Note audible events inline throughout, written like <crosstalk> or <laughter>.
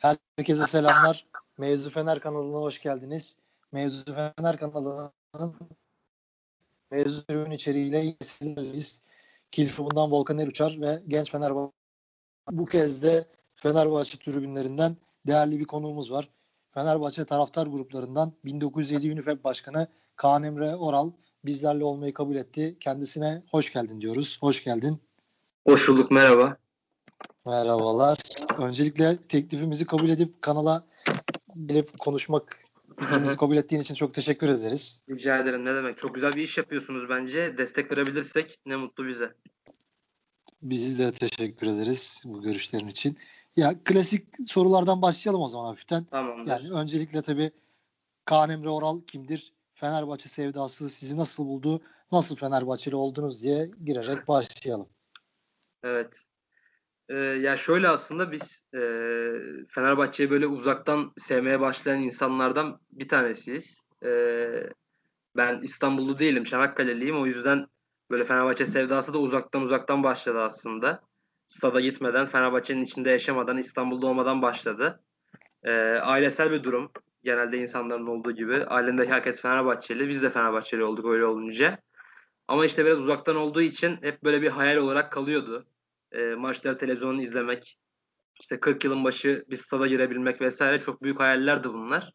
Herkese selamlar. Mevzu Fener kanalına hoş geldiniz. Mevzu Fener kanalının mevzu ürün içeriğiyle sizlerleyiz. Kilfu'ndan Volkan Eruçar ve Genç Fenerbahçe. Bu kez de Fenerbahçe tribünlerinden değerli bir konuğumuz var. Fenerbahçe taraftar gruplarından 1907 UNIFEB Başkanı Kaan Emre Oral bizlerle olmayı kabul etti. Kendisine hoş geldin diyoruz. Hoş geldin. Hoş bulduk merhaba. Merhabalar. Öncelikle teklifimizi kabul edip kanala gelip konuşmak fikrimizi kabul ettiğin için çok teşekkür ederiz. Rica ederim ne demek. Çok güzel bir iş yapıyorsunuz bence. Destek verebilirsek ne mutlu bize. Biz de teşekkür ederiz bu görüşlerin için. Ya klasik sorulardan başlayalım o zaman hafiften. Tamamdır. Yani öncelikle tabii Kaan Emre Oral kimdir? Fenerbahçe sevdası sizi nasıl buldu? Nasıl Fenerbahçeli oldunuz diye girerek başlayalım. Evet. Ee, ya şöyle aslında biz e, Fenerbahçe'yi böyle uzaktan sevmeye başlayan insanlardan bir tanesiyiz. Ee, ben İstanbullu değilim, Çanakkale'liyim. O yüzden böyle Fenerbahçe sevdası da uzaktan uzaktan başladı aslında. Stada gitmeden, Fenerbahçe'nin içinde yaşamadan, İstanbul'da olmadan başladı. Ee, ailesel bir durum. Genelde insanların olduğu gibi. Ailemdeki herkes Fenerbahçeli. Biz de Fenerbahçeli olduk öyle olunca. Ama işte biraz uzaktan olduğu için hep böyle bir hayal olarak kalıyordu e, maçları televizyonda izlemek, işte 40 yılın başı bir stada girebilmek vesaire çok büyük hayallerdi bunlar.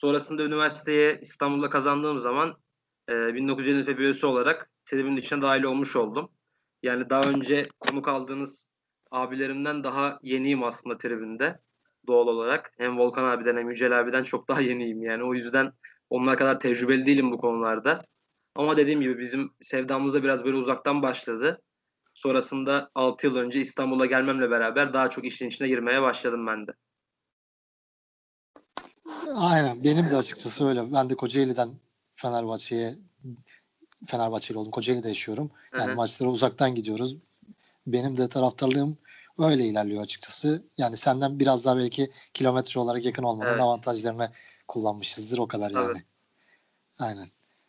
Sonrasında üniversiteye İstanbul'da kazandığım zaman e, 1950 üyesi olarak tribünün içine dahil olmuş oldum. Yani daha önce konuk aldığınız abilerimden daha yeniyim aslında tribünde doğal olarak. Hem Volkan abiden hem Yücel abiden çok daha yeniyim yani. O yüzden onlar kadar tecrübeli değilim bu konularda. Ama dediğim gibi bizim sevdamız da biraz böyle uzaktan başladı. Sonrasında 6 yıl önce İstanbul'a gelmemle beraber daha çok işin içine girmeye başladım ben de. Aynen. Benim de açıkçası öyle. Ben de Kocaeli'den Fenerbahçe'ye Fenerbahçeli oldum. Kocaeli'de yaşıyorum. Yani Hı-hı. maçlara uzaktan gidiyoruz. Benim de taraftarlığım öyle ilerliyor açıkçası. Yani senden biraz daha belki kilometre olarak yakın olmanın evet. avantajlarını kullanmışızdır o kadar Tabii. yani. Aynen.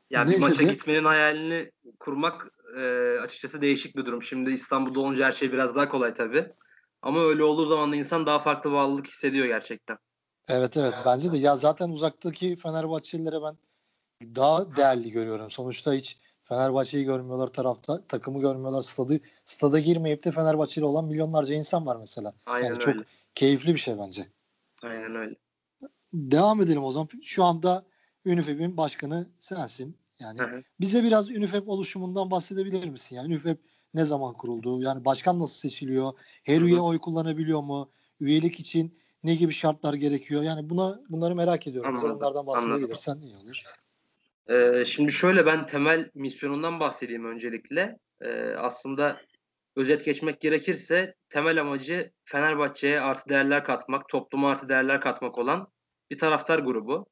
Yani Neyse bir maça de, gitmenin hayalini kurmak e, açıkçası değişik bir durum. Şimdi İstanbul'da olunca her şey biraz daha kolay tabii. Ama öyle olduğu zaman da insan daha farklı bağlılık hissediyor gerçekten. Evet evet bence de. Ya zaten uzaktaki Fenerbahçelilere ben daha değerli görüyorum. Sonuçta hiç Fenerbahçe'yi görmüyorlar tarafta, takımı görmüyorlar. Stadı, stada girmeyip de Fenerbahçeli olan milyonlarca insan var mesela. Aynen yani öyle. çok keyifli bir şey bence. Aynen öyle. Devam edelim o zaman. Şu anda UNIFEB'in başkanı sensin. Yani hı hı. bize biraz UNIFEB oluşumundan bahsedebilir misin? Yani UNIFEB ne zaman kuruldu? Yani başkan nasıl seçiliyor? Her üye oy kullanabiliyor mu? Üyelik için ne gibi şartlar gerekiyor? Yani buna bunları merak ediyorum. Anladım. Bize bunlardan bahsedebilirsen iyi olur. Ee, şimdi şöyle ben temel misyonundan bahsedeyim öncelikle. Ee, aslında özet geçmek gerekirse temel amacı Fenerbahçe'ye artı değerler katmak, topluma artı değerler katmak olan bir taraftar grubu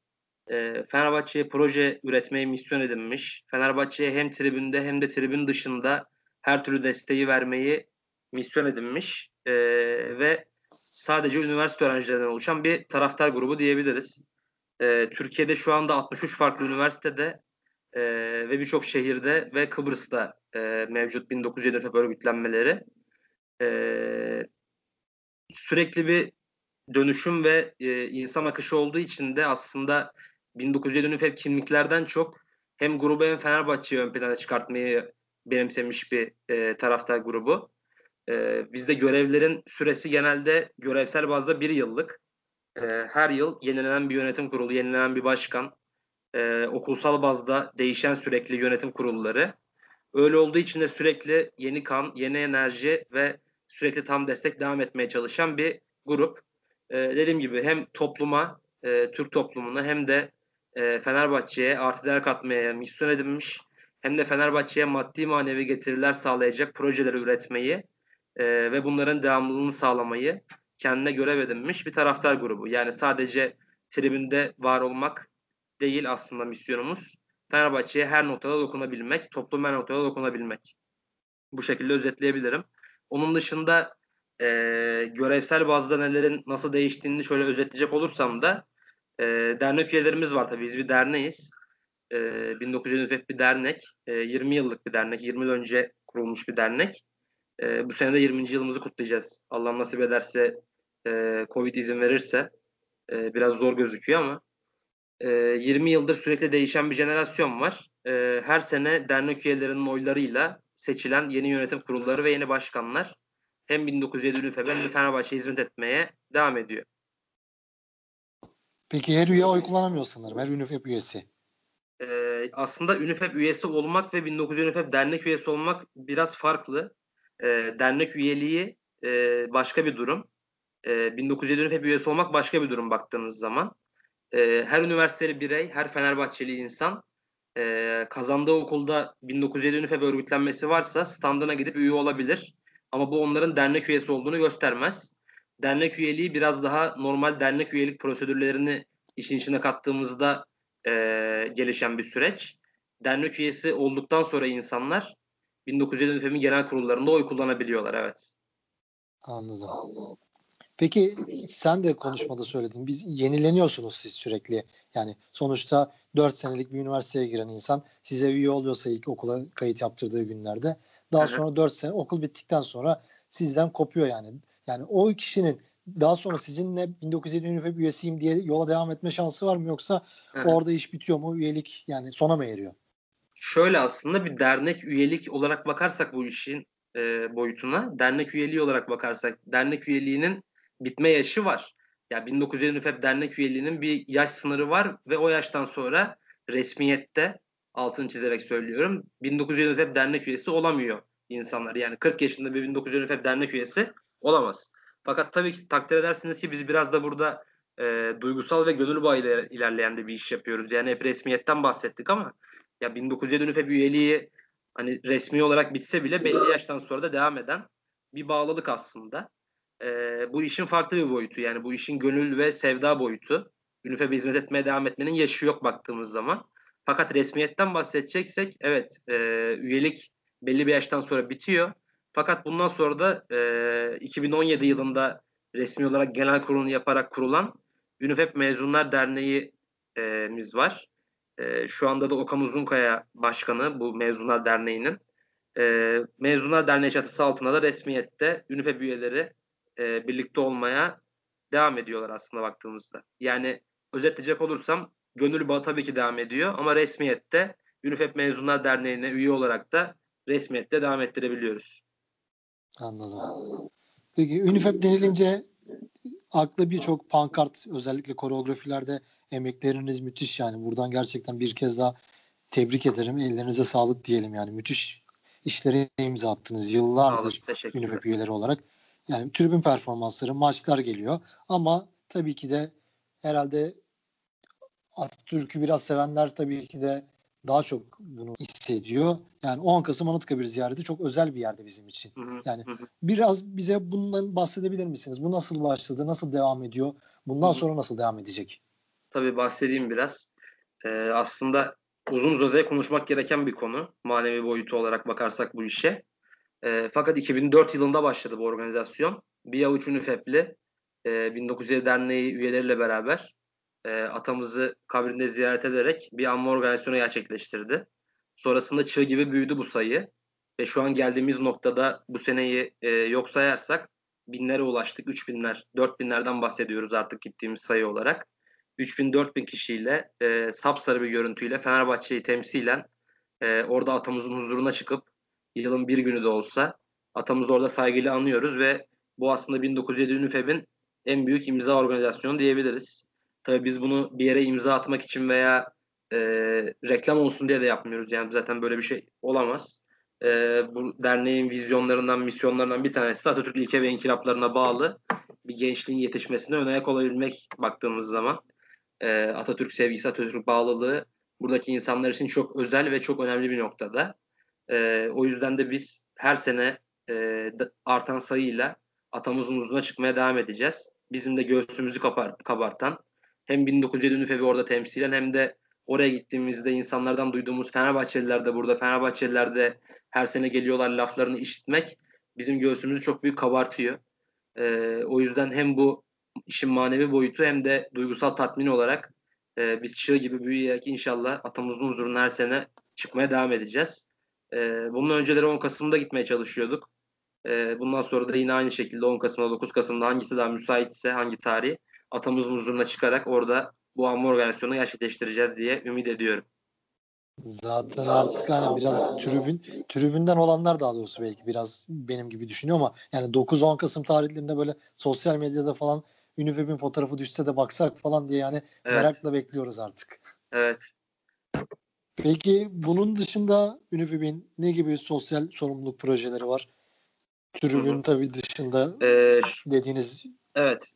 e, Fenerbahçe'ye proje üretmeyi misyon edinmiş. Fenerbahçe'ye hem tribünde hem de tribün dışında her türlü desteği vermeyi misyon edinmiş e, ve sadece üniversite öğrencilerinden oluşan bir taraftar grubu diyebiliriz. E, Türkiye'de şu anda 63 farklı üniversitede e, ve birçok şehirde ve Kıbrıs'ta e, mevcut 1970 örgütlenmeleri. E, sürekli bir dönüşüm ve e, insan akışı olduğu için de aslında 1907 UNIFEB kimliklerden çok hem grubu hem Fenerbahçe'yi ön plana çıkartmayı benimsemiş bir e, taraftar grubu. E, bizde görevlerin süresi genelde görevsel bazda bir yıllık. E, her yıl yenilenen bir yönetim kurulu, yenilenen bir başkan, e, okulsal bazda değişen sürekli yönetim kurulları. Öyle olduğu için de sürekli yeni kan, yeni enerji ve sürekli tam destek devam etmeye çalışan bir grup. E, dediğim gibi hem topluma, e, Türk toplumuna hem de e, Fenerbahçe'ye artı değer katmaya misyon edinmiş hem de Fenerbahçe'ye maddi manevi getiriler sağlayacak projeleri üretmeyi e, ve bunların devamlılığını sağlamayı kendine görev edinmiş bir taraftar grubu. Yani sadece tribünde var olmak değil aslında misyonumuz. Fenerbahçe'ye her noktada dokunabilmek, toplum her noktada dokunabilmek. Bu şekilde özetleyebilirim. Onun dışında e, görevsel bazda nelerin nasıl değiştiğini şöyle özetleyecek olursam da e, dernek üyelerimiz var tabii. Biz bir derneğiz. E, 1900 bir dernek. E, 20 yıllık bir dernek. 20 yıl önce kurulmuş bir dernek. E, bu sene de 20. yılımızı kutlayacağız. Allah nasip ederse e, Covid izin verirse. E, biraz zor gözüküyor ama e, 20 yıldır sürekli değişen bir jenerasyon var. E, her sene dernek üyelerinin oylarıyla seçilen yeni yönetim kurulları ve yeni başkanlar hem 1907 Ünife'de hem de Fenerbahçe hizmet etmeye devam ediyor. Peki her üye oy kullanamıyor sanırım. Her UNIFEP üyesi. Ee, aslında UNIFEP üyesi olmak ve 1900 UNIFEP dernek üyesi olmak biraz farklı. Ee, dernek üyeliği e, başka bir durum. Ee, 1907 UNIFEP üyesi olmak başka bir durum baktığınız zaman. Ee, her üniversiteli birey, her Fenerbahçeli insan e, kazandığı okulda 1907 UNIFEP örgütlenmesi varsa standına gidip üye olabilir. Ama bu onların dernek üyesi olduğunu göstermez. Dernek üyeliği biraz daha normal dernek üyelik prosedürlerini işin içine kattığımızda e, gelişen bir süreç. Dernek üyesi olduktan sonra insanlar 1907 UNIFEP'in genel kurullarında oy kullanabiliyorlar. Evet. Anladım. Peki sen de konuşmada söyledin. Biz yenileniyorsunuz siz sürekli. Yani sonuçta 4 senelik bir üniversiteye giren insan size üye oluyorsa ilk okula kayıt yaptırdığı günlerde daha sonra 4 sene okul bittikten sonra sizden kopuyor yani. Yani o kişinin daha sonra sizinle 1907 üniversite üyesiyim diye yola devam etme şansı var mı yoksa Hı-hı. orada iş bitiyor mu üyelik yani sona mı eriyor? Şöyle aslında bir dernek üyelik olarak bakarsak bu işin e, boyutuna dernek üyeliği olarak bakarsak dernek üyeliğinin bitme yaşı var. Ya yani 1907 üniversite dernek üyeliğinin bir yaş sınırı var ve o yaştan sonra resmiyette altını çizerek söylüyorum. 1900 FEP dernek üyesi olamıyor insanlar. Yani 40 yaşında bir 1900 FEP dernek üyesi olamaz. Fakat tabii ki takdir edersiniz ki biz biraz da burada e, duygusal ve gönül bağıyla ilerleyen de bir iş yapıyoruz. Yani hep resmiyetten bahsettik ama ya 1907 FEP üyeliği hani resmi olarak bitse bile belli yaştan sonra da devam eden bir bağlılık aslında. E, bu işin farklı bir boyutu. Yani bu işin gönül ve sevda boyutu. UNIFEB'e hizmet etmeye devam etmenin yaşı yok baktığımız zaman. Fakat resmiyetten bahsedeceksek evet e, üyelik belli bir yaştan sonra bitiyor. Fakat bundan sonra da e, 2017 yılında resmi olarak genel kurulunu yaparak kurulan UNIFEP Mezunlar Derneği'miz var. E, şu anda da Okan Uzunkaya başkanı bu Mezunlar Derneği'nin. E, Mezunlar Derneği çatısı altında da resmiyette UNIFEP üyeleri e, birlikte olmaya devam ediyorlar aslında baktığımızda. Yani özetleyecek olursam gönül bağı tabii ki devam ediyor ama resmiyette UNIFEP Mezunlar Derneği'ne üye olarak da resmiyette devam ettirebiliyoruz. Anladım. Peki UNIFEP denilince akla birçok pankart özellikle koreografilerde emekleriniz müthiş yani. Buradan gerçekten bir kez daha tebrik ederim. Ellerinize sağlık diyelim yani. Müthiş işlere imza attınız yıllardır UNIFEP üyeleri olarak. Yani tribün performansları, maçlar geliyor. Ama tabii ki de herhalde Atatürk'ü biraz sevenler tabii ki de daha çok bunu hissediyor. Yani 10 Kasım Anıtkabir ziyareti çok özel bir yerde bizim için. Yani biraz bize bundan bahsedebilir misiniz? Bu nasıl başladı? Nasıl devam ediyor? Bundan sonra nasıl devam edecek? Tabii bahsedeyim biraz. Ee, aslında uzun uzadıya konuşmak gereken bir konu. Manevi boyutu olarak bakarsak bu işe. Ee, fakat 2004 yılında başladı bu organizasyon. Bir avuç UNIFEP'li e, 1907 Derneği üyeleriyle beraber e, atamızı kabrinde ziyaret ederek bir anma organizasyonu gerçekleştirdi. Sonrasında çığ gibi büyüdü bu sayı ve şu an geldiğimiz noktada bu seneyi e, yok sayarsak binlere ulaştık. 3000'ler, 4000'lerden bahsediyoruz artık gittiğimiz sayı olarak. 3000-4000 kişiyle e, sapsarı bir görüntüyle Fenerbahçe'yi temsilen e, orada atamızın huzuruna çıkıp yılın bir günü de olsa atamızı orada saygıyla anıyoruz ve bu aslında 1907 UNIFEB'in en büyük imza organizasyonu diyebiliriz. Tabii biz bunu bir yere imza atmak için veya e, reklam olsun diye de yapmıyoruz. Yani zaten böyle bir şey olamaz. E, bu derneğin vizyonlarından, misyonlarından bir tanesi de Atatürk ilke ve inkılaplarına bağlı bir gençliğin yetişmesine ön ayak olabilmek baktığımız zaman. E, Atatürk sevgisi, Atatürk bağlılığı buradaki insanlar için çok özel ve çok önemli bir noktada. E, o yüzden de biz her sene e, artan sayıyla atamızın uzuna çıkmaya devam edeceğiz. Bizim de göğsümüzü kabartan, hem 1907 Ünife'yi orada temsilen hem de oraya gittiğimizde insanlardan duyduğumuz Fenerbahçeliler de burada Fenerbahçeliler de her sene geliyorlar laflarını işitmek bizim göğsümüzü çok büyük kabartıyor. E, o yüzden hem bu işin manevi boyutu hem de duygusal tatmin olarak biz çığ gibi büyüyerek inşallah atamızın huzuruna her sene çıkmaya devam edeceğiz. E, bunun önceleri 10 Kasım'da gitmeye çalışıyorduk. E, bundan sonra da yine aynı şekilde 10 Kasım'da 9 Kasım'da hangisi daha müsaitse hangi tarih atamızın huzuruna çıkarak orada bu anma organizasyonu gerçekleştireceğiz diye ümit ediyorum. Zaten artık hani biraz tribün tribünden olanlar daha doğrusu belki biraz benim gibi düşünüyor ama yani 9-10 Kasım tarihlerinde böyle sosyal medyada falan Unifeb'in fotoğrafı düşse de baksak falan diye yani evet. merakla bekliyoruz artık. Evet. Peki bunun dışında Unifeb'in ne gibi sosyal sorumluluk projeleri var? Tribün tabii dışında ee, dediğiniz. Evet.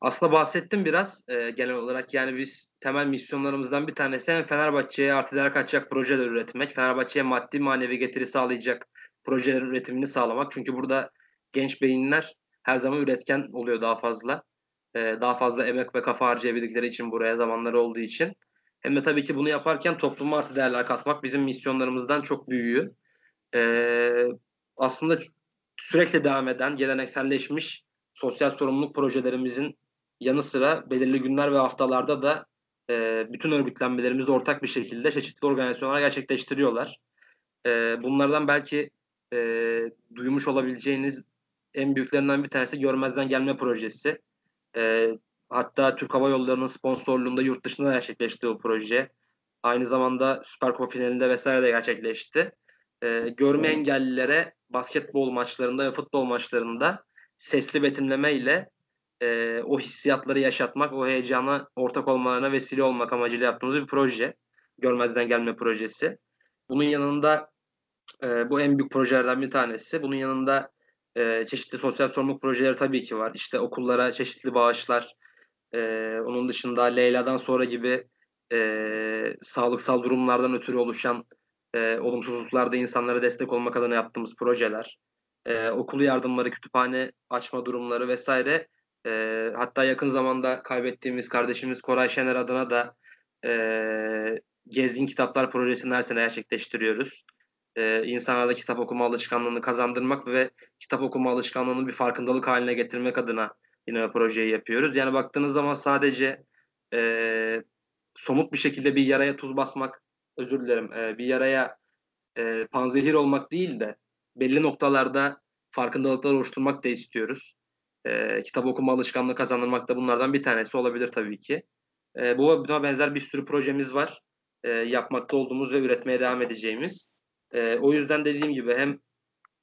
Aslında bahsettim biraz e, genel olarak. Yani biz temel misyonlarımızdan bir tanesi Fenerbahçe'ye artı değer kaçacak projeler üretmek, Fenerbahçe'ye maddi manevi getiri sağlayacak projelerin üretimini sağlamak. Çünkü burada genç beyinler her zaman üretken oluyor daha fazla. E, daha fazla emek ve kafa harcayabildikleri için buraya zamanları olduğu için. Hem de tabii ki bunu yaparken topluma artı değerler katmak bizim misyonlarımızdan çok büyüğü. E, aslında sürekli devam eden, gelenekselleşmiş sosyal sorumluluk projelerimizin yanı sıra belirli günler ve haftalarda da e, bütün örgütlenmelerimizi ortak bir şekilde çeşitli organizasyonlar gerçekleştiriyorlar. E, bunlardan belki e, duymuş olabileceğiniz en büyüklerinden bir tanesi Görmezden Gelme projesi. E, hatta Türk Hava Yolları'nın sponsorluğunda yurt dışında gerçekleşti bu proje. Aynı zamanda Süper Kupa finalinde vesaire de gerçekleşti. E, görme engellilere basketbol maçlarında ve futbol maçlarında sesli betimleme ile e, o hissiyatları yaşatmak, o heyecana ortak olmalarına vesile olmak amacıyla yaptığımız bir proje. Görmezden gelme projesi. Bunun yanında e, bu en büyük projelerden bir tanesi. Bunun yanında e, çeşitli sosyal sorumluluk projeleri tabii ki var. İşte okullara çeşitli bağışlar. E, onun dışında Leyla'dan sonra gibi e, sağlıksal durumlardan ötürü oluşan e, olumsuzluklarda insanlara destek olmak adına yaptığımız projeler. E, okul yardımları, kütüphane açma durumları vesaire e, hatta yakın zamanda kaybettiğimiz kardeşimiz Koray Şener adına da e, Gezgin Kitaplar Projesi'ni her sene gerçekleştiriyoruz. E, insanlarda kitap okuma alışkanlığını kazandırmak ve kitap okuma alışkanlığını bir farkındalık haline getirmek adına yine projeyi yapıyoruz. Yani baktığınız zaman sadece e, somut bir şekilde bir yaraya tuz basmak, özür dilerim, e, bir yaraya e, panzehir olmak değil de belli noktalarda farkındalıklar oluşturmak da istiyoruz. E, kitap okuma alışkanlığı kazandırmak da bunlardan bir tanesi olabilir tabii ki. E, bu buna benzer bir sürü projemiz var. E, yapmakta olduğumuz ve üretmeye devam edeceğimiz. E, o yüzden dediğim gibi hem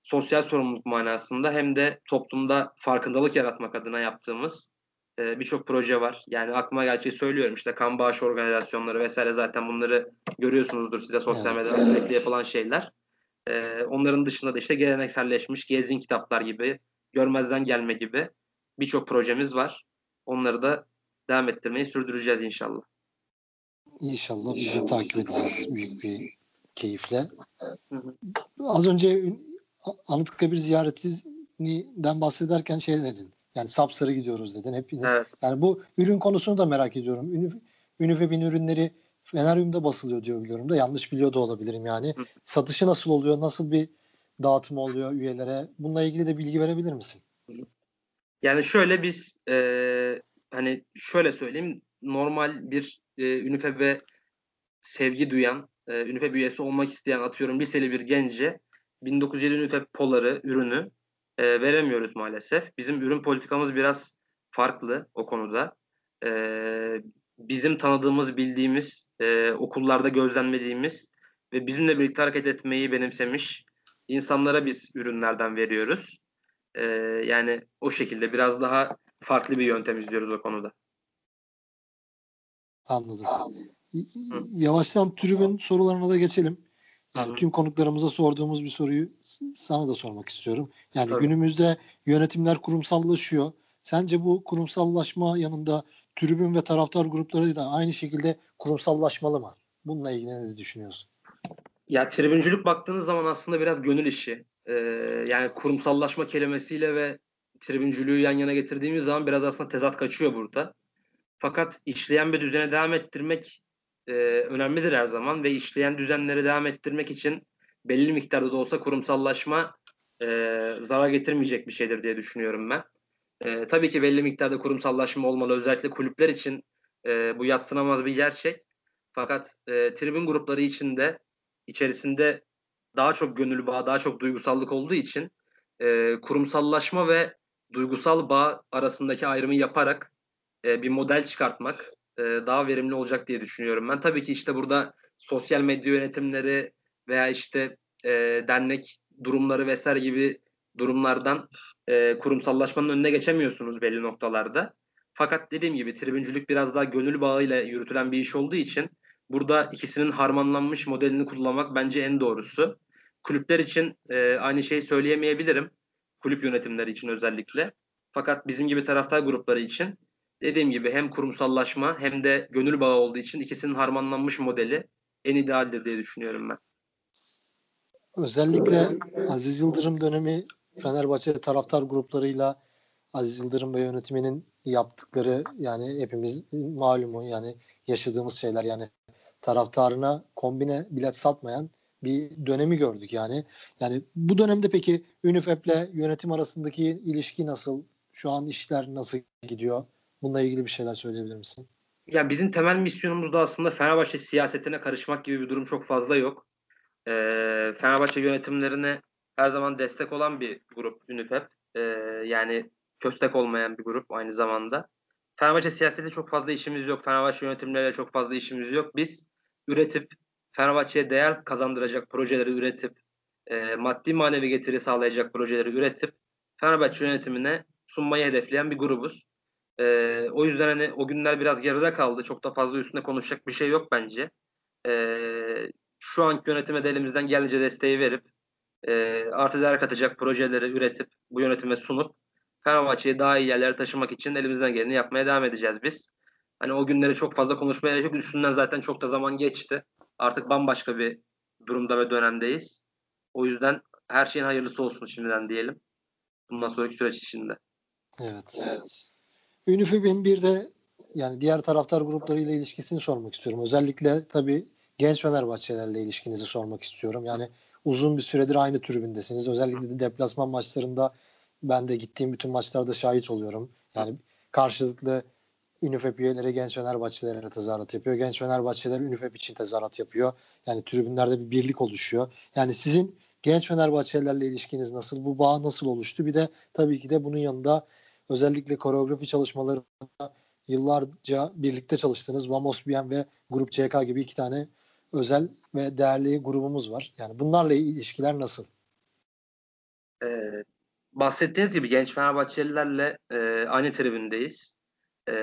sosyal sorumluluk manasında hem de toplumda farkındalık yaratmak adına yaptığımız e, birçok proje var. Yani aklıma gerçeği söylüyorum işte kan bağış organizasyonları vesaire zaten bunları görüyorsunuzdur size sosyal medyada sürekli yapılan şeyler. E, onların dışında da işte gelenekselleşmiş gezin kitaplar gibi görmezden gelme gibi birçok projemiz var. Onları da devam ettirmeyi sürdüreceğiz inşallah. İnşallah biz de takip edeceğiz büyük bir keyifle. Hı hı. Az önce Anıtkabir ziyaretinden bahsederken şey dedin. Yani sapsarı gidiyoruz dedin hepiniz. Evet. Yani bu ürün konusunu da merak ediyorum. Ünif, Ünifeb'in ürünleri Feneryum'da basılıyor diyor biliyorum da yanlış biliyor da olabilirim yani. Hı. Satışı nasıl oluyor? Nasıl bir dağıtım oluyor üyelere? Bununla ilgili de bilgi verebilir misin? Yani şöyle biz e, hani şöyle söyleyeyim normal bir e, Ünifeb'e sevgi duyan, e, Ünifeb üyesi olmak isteyen atıyorum liseli bir gence 1907 Ünifeb poları ürünü e, veremiyoruz maalesef. Bizim ürün politikamız biraz farklı o konuda. E, bizim tanıdığımız, bildiğimiz, e, okullarda gözlemlediğimiz ve bizimle birlikte hareket etmeyi benimsemiş insanlara biz ürünlerden veriyoruz. E, yani o şekilde biraz daha farklı bir yöntem izliyoruz o konuda. Anladım. Yavaştan tribün sorularına da geçelim. Yani tüm konuklarımıza sorduğumuz bir soruyu sana da sormak istiyorum. Yani Tabii. günümüzde yönetimler kurumsallaşıyor. Sence bu kurumsallaşma yanında tribün ve taraftar grupları da aynı şekilde kurumsallaşmalı mı? Bununla ilgili ne düşünüyorsun? Ya tribüncülük baktığınız zaman aslında biraz gönül işi. Ee, yani kurumsallaşma kelimesiyle ve tribüncülüğü yan yana getirdiğimiz zaman biraz aslında tezat kaçıyor burada. Fakat işleyen bir düzene devam ettirmek e, önemlidir her zaman ve işleyen düzenleri devam ettirmek için belli miktarda da olsa kurumsallaşma e, zarar getirmeyecek bir şeydir diye düşünüyorum ben. E, tabii ki belli miktarda kurumsallaşma olmalı. Özellikle kulüpler için e, bu yatsınamaz bir gerçek. Fakat e, tribün grupları içinde içerisinde daha çok gönül bağı, daha çok duygusallık olduğu için e, kurumsallaşma ve duygusal bağ arasındaki ayrımı yaparak e, bir model çıkartmak e, daha verimli olacak diye düşünüyorum ben. Tabii ki işte burada sosyal medya yönetimleri veya işte e, dernek durumları vesaire gibi durumlardan e, kurumsallaşmanın önüne geçemiyorsunuz belli noktalarda. Fakat dediğim gibi tribüncülük biraz daha gönül bağıyla yürütülen bir iş olduğu için burada ikisinin harmanlanmış modelini kullanmak bence en doğrusu. Kulüpler için e, aynı şeyi söyleyemeyebilirim. Kulüp yönetimleri için özellikle. Fakat bizim gibi taraftar grupları için dediğim gibi hem kurumsallaşma hem de gönül bağı olduğu için ikisinin harmanlanmış modeli en idealdir diye düşünüyorum ben. Özellikle Aziz Yıldırım dönemi Fenerbahçe taraftar gruplarıyla Aziz Yıldırım ve yönetiminin yaptıkları yani hepimiz malumu yani yaşadığımız şeyler yani taraftarına kombine bilet satmayan bir dönemi gördük yani. Yani bu dönemde peki UNIFEP'le yönetim arasındaki ilişki nasıl? Şu an işler nasıl gidiyor? Bununla ilgili bir şeyler söyleyebilir misin? Ya bizim temel misyonumuzda aslında Fenerbahçe siyasetine karışmak gibi bir durum çok fazla yok. Ee, Fenerbahçe yönetimlerine her zaman destek olan bir grup UNIFEP. Ee, yani köstek olmayan bir grup aynı zamanda. Fenerbahçe siyasete çok fazla işimiz yok. Fenerbahçe yönetimleriyle çok fazla işimiz yok. Biz üretip Fenerbahçe'ye değer kazandıracak projeleri üretip e, maddi manevi getiri sağlayacak projeleri üretip Fenerbahçe yönetimine sunmayı hedefleyen bir grubuz. E, o yüzden hani o günler biraz geride kaldı. Çok da fazla üstünde konuşacak bir şey yok bence. E, şu anki yönetime de elimizden gelince desteği verip e, artı değer katacak projeleri üretip bu yönetime sunup Fenerbahçe'yi daha iyi yerlere taşımak için elimizden geleni yapmaya devam edeceğiz biz. Hani o günleri çok fazla konuşmaya gerek yok. Üstünden zaten çok da zaman geçti. Artık bambaşka bir durumda ve dönemdeyiz. O yüzden her şeyin hayırlısı olsun şimdiden diyelim. Bundan sonraki süreç içinde. Evet. evet. Ünifib'in bir de yani diğer taraftar gruplarıyla ilişkisini sormak istiyorum. Özellikle tabii genç Fenerbahçelerle ilişkinizi sormak istiyorum. Yani uzun bir süredir aynı tribündesiniz. Özellikle de deplasman maçlarında ben de gittiğim bütün maçlarda şahit oluyorum. Yani karşılıklı UNIFEP üyeleri genç Fenerbahçelilere tezahürat yapıyor. Genç Fenerbahçeler UNIFEP için tezahürat yapıyor. Yani tribünlerde bir birlik oluşuyor. Yani sizin genç Fenerbahçelilerle ilişkiniz nasıl? Bu bağ nasıl oluştu? Bir de tabii ki de bunun yanında özellikle koreografi çalışmalarında yıllarca birlikte çalıştığınız Vamos Bien ve Grup CK gibi iki tane özel ve değerli grubumuz var. Yani bunlarla ilişkiler nasıl? Ee, bahsettiğiniz gibi genç Fenerbahçelilerle e, aynı tribündeyiz. E,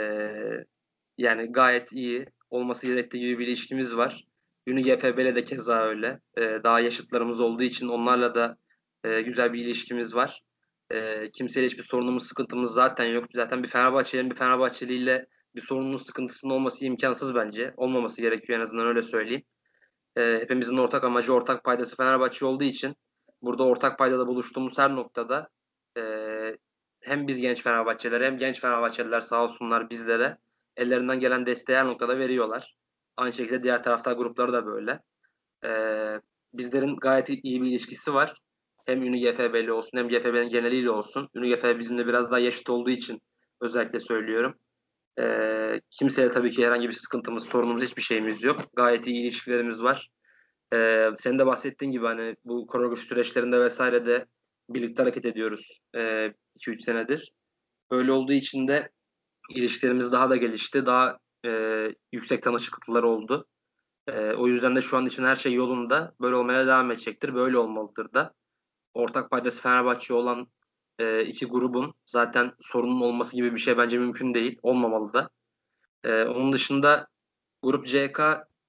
yani gayet iyi olması gerektiği gibi bir ilişkimiz var. Ünü GFB'le de keza öyle. E, daha yaşıtlarımız olduğu için onlarla da e, güzel bir ilişkimiz var. E, kimseyle hiçbir sorunumuz, sıkıntımız zaten yok. Zaten bir Fenerbahçeli'nin bir Fenerbahçeli'yle bir sorunun, sıkıntısının olması imkansız bence. Olmaması gerekiyor en azından öyle söyleyeyim. E, hepimizin ortak amacı, ortak paydası Fenerbahçe olduğu için burada ortak paydada buluştuğumuz her noktada e, hem biz genç Fenerbahçeler hem genç Fenerbahçeliler sağ olsunlar bizlere ellerinden gelen desteği her noktada veriyorlar. Aynı şekilde diğer taraftar grupları da böyle. Ee, bizlerin gayet iyi bir ilişkisi var. Hem Ünü GFB'li olsun hem GFB'nin geneliyle olsun. Ünü GFB bizimle biraz daha yaşıt olduğu için özellikle söylüyorum. Ee, kimseye tabii ki herhangi bir sıkıntımız, sorunumuz, hiçbir şeyimiz yok. Gayet iyi ilişkilerimiz var. Ee, senin de bahsettiğin gibi hani bu koreografi süreçlerinde vesaire de birlikte hareket ediyoruz. Ee, 2-3 senedir. Öyle olduğu için de ilişkilerimiz daha da gelişti. Daha e, yüksek tanışıklıklar oldu. E, o yüzden de şu an için her şey yolunda. Böyle olmaya devam edecektir. Böyle olmalıdır da. Ortak paydası Fenerbahçe olan e, iki grubun zaten sorunun olması gibi bir şey bence mümkün değil. Olmamalı da. E, onun dışında Grup CK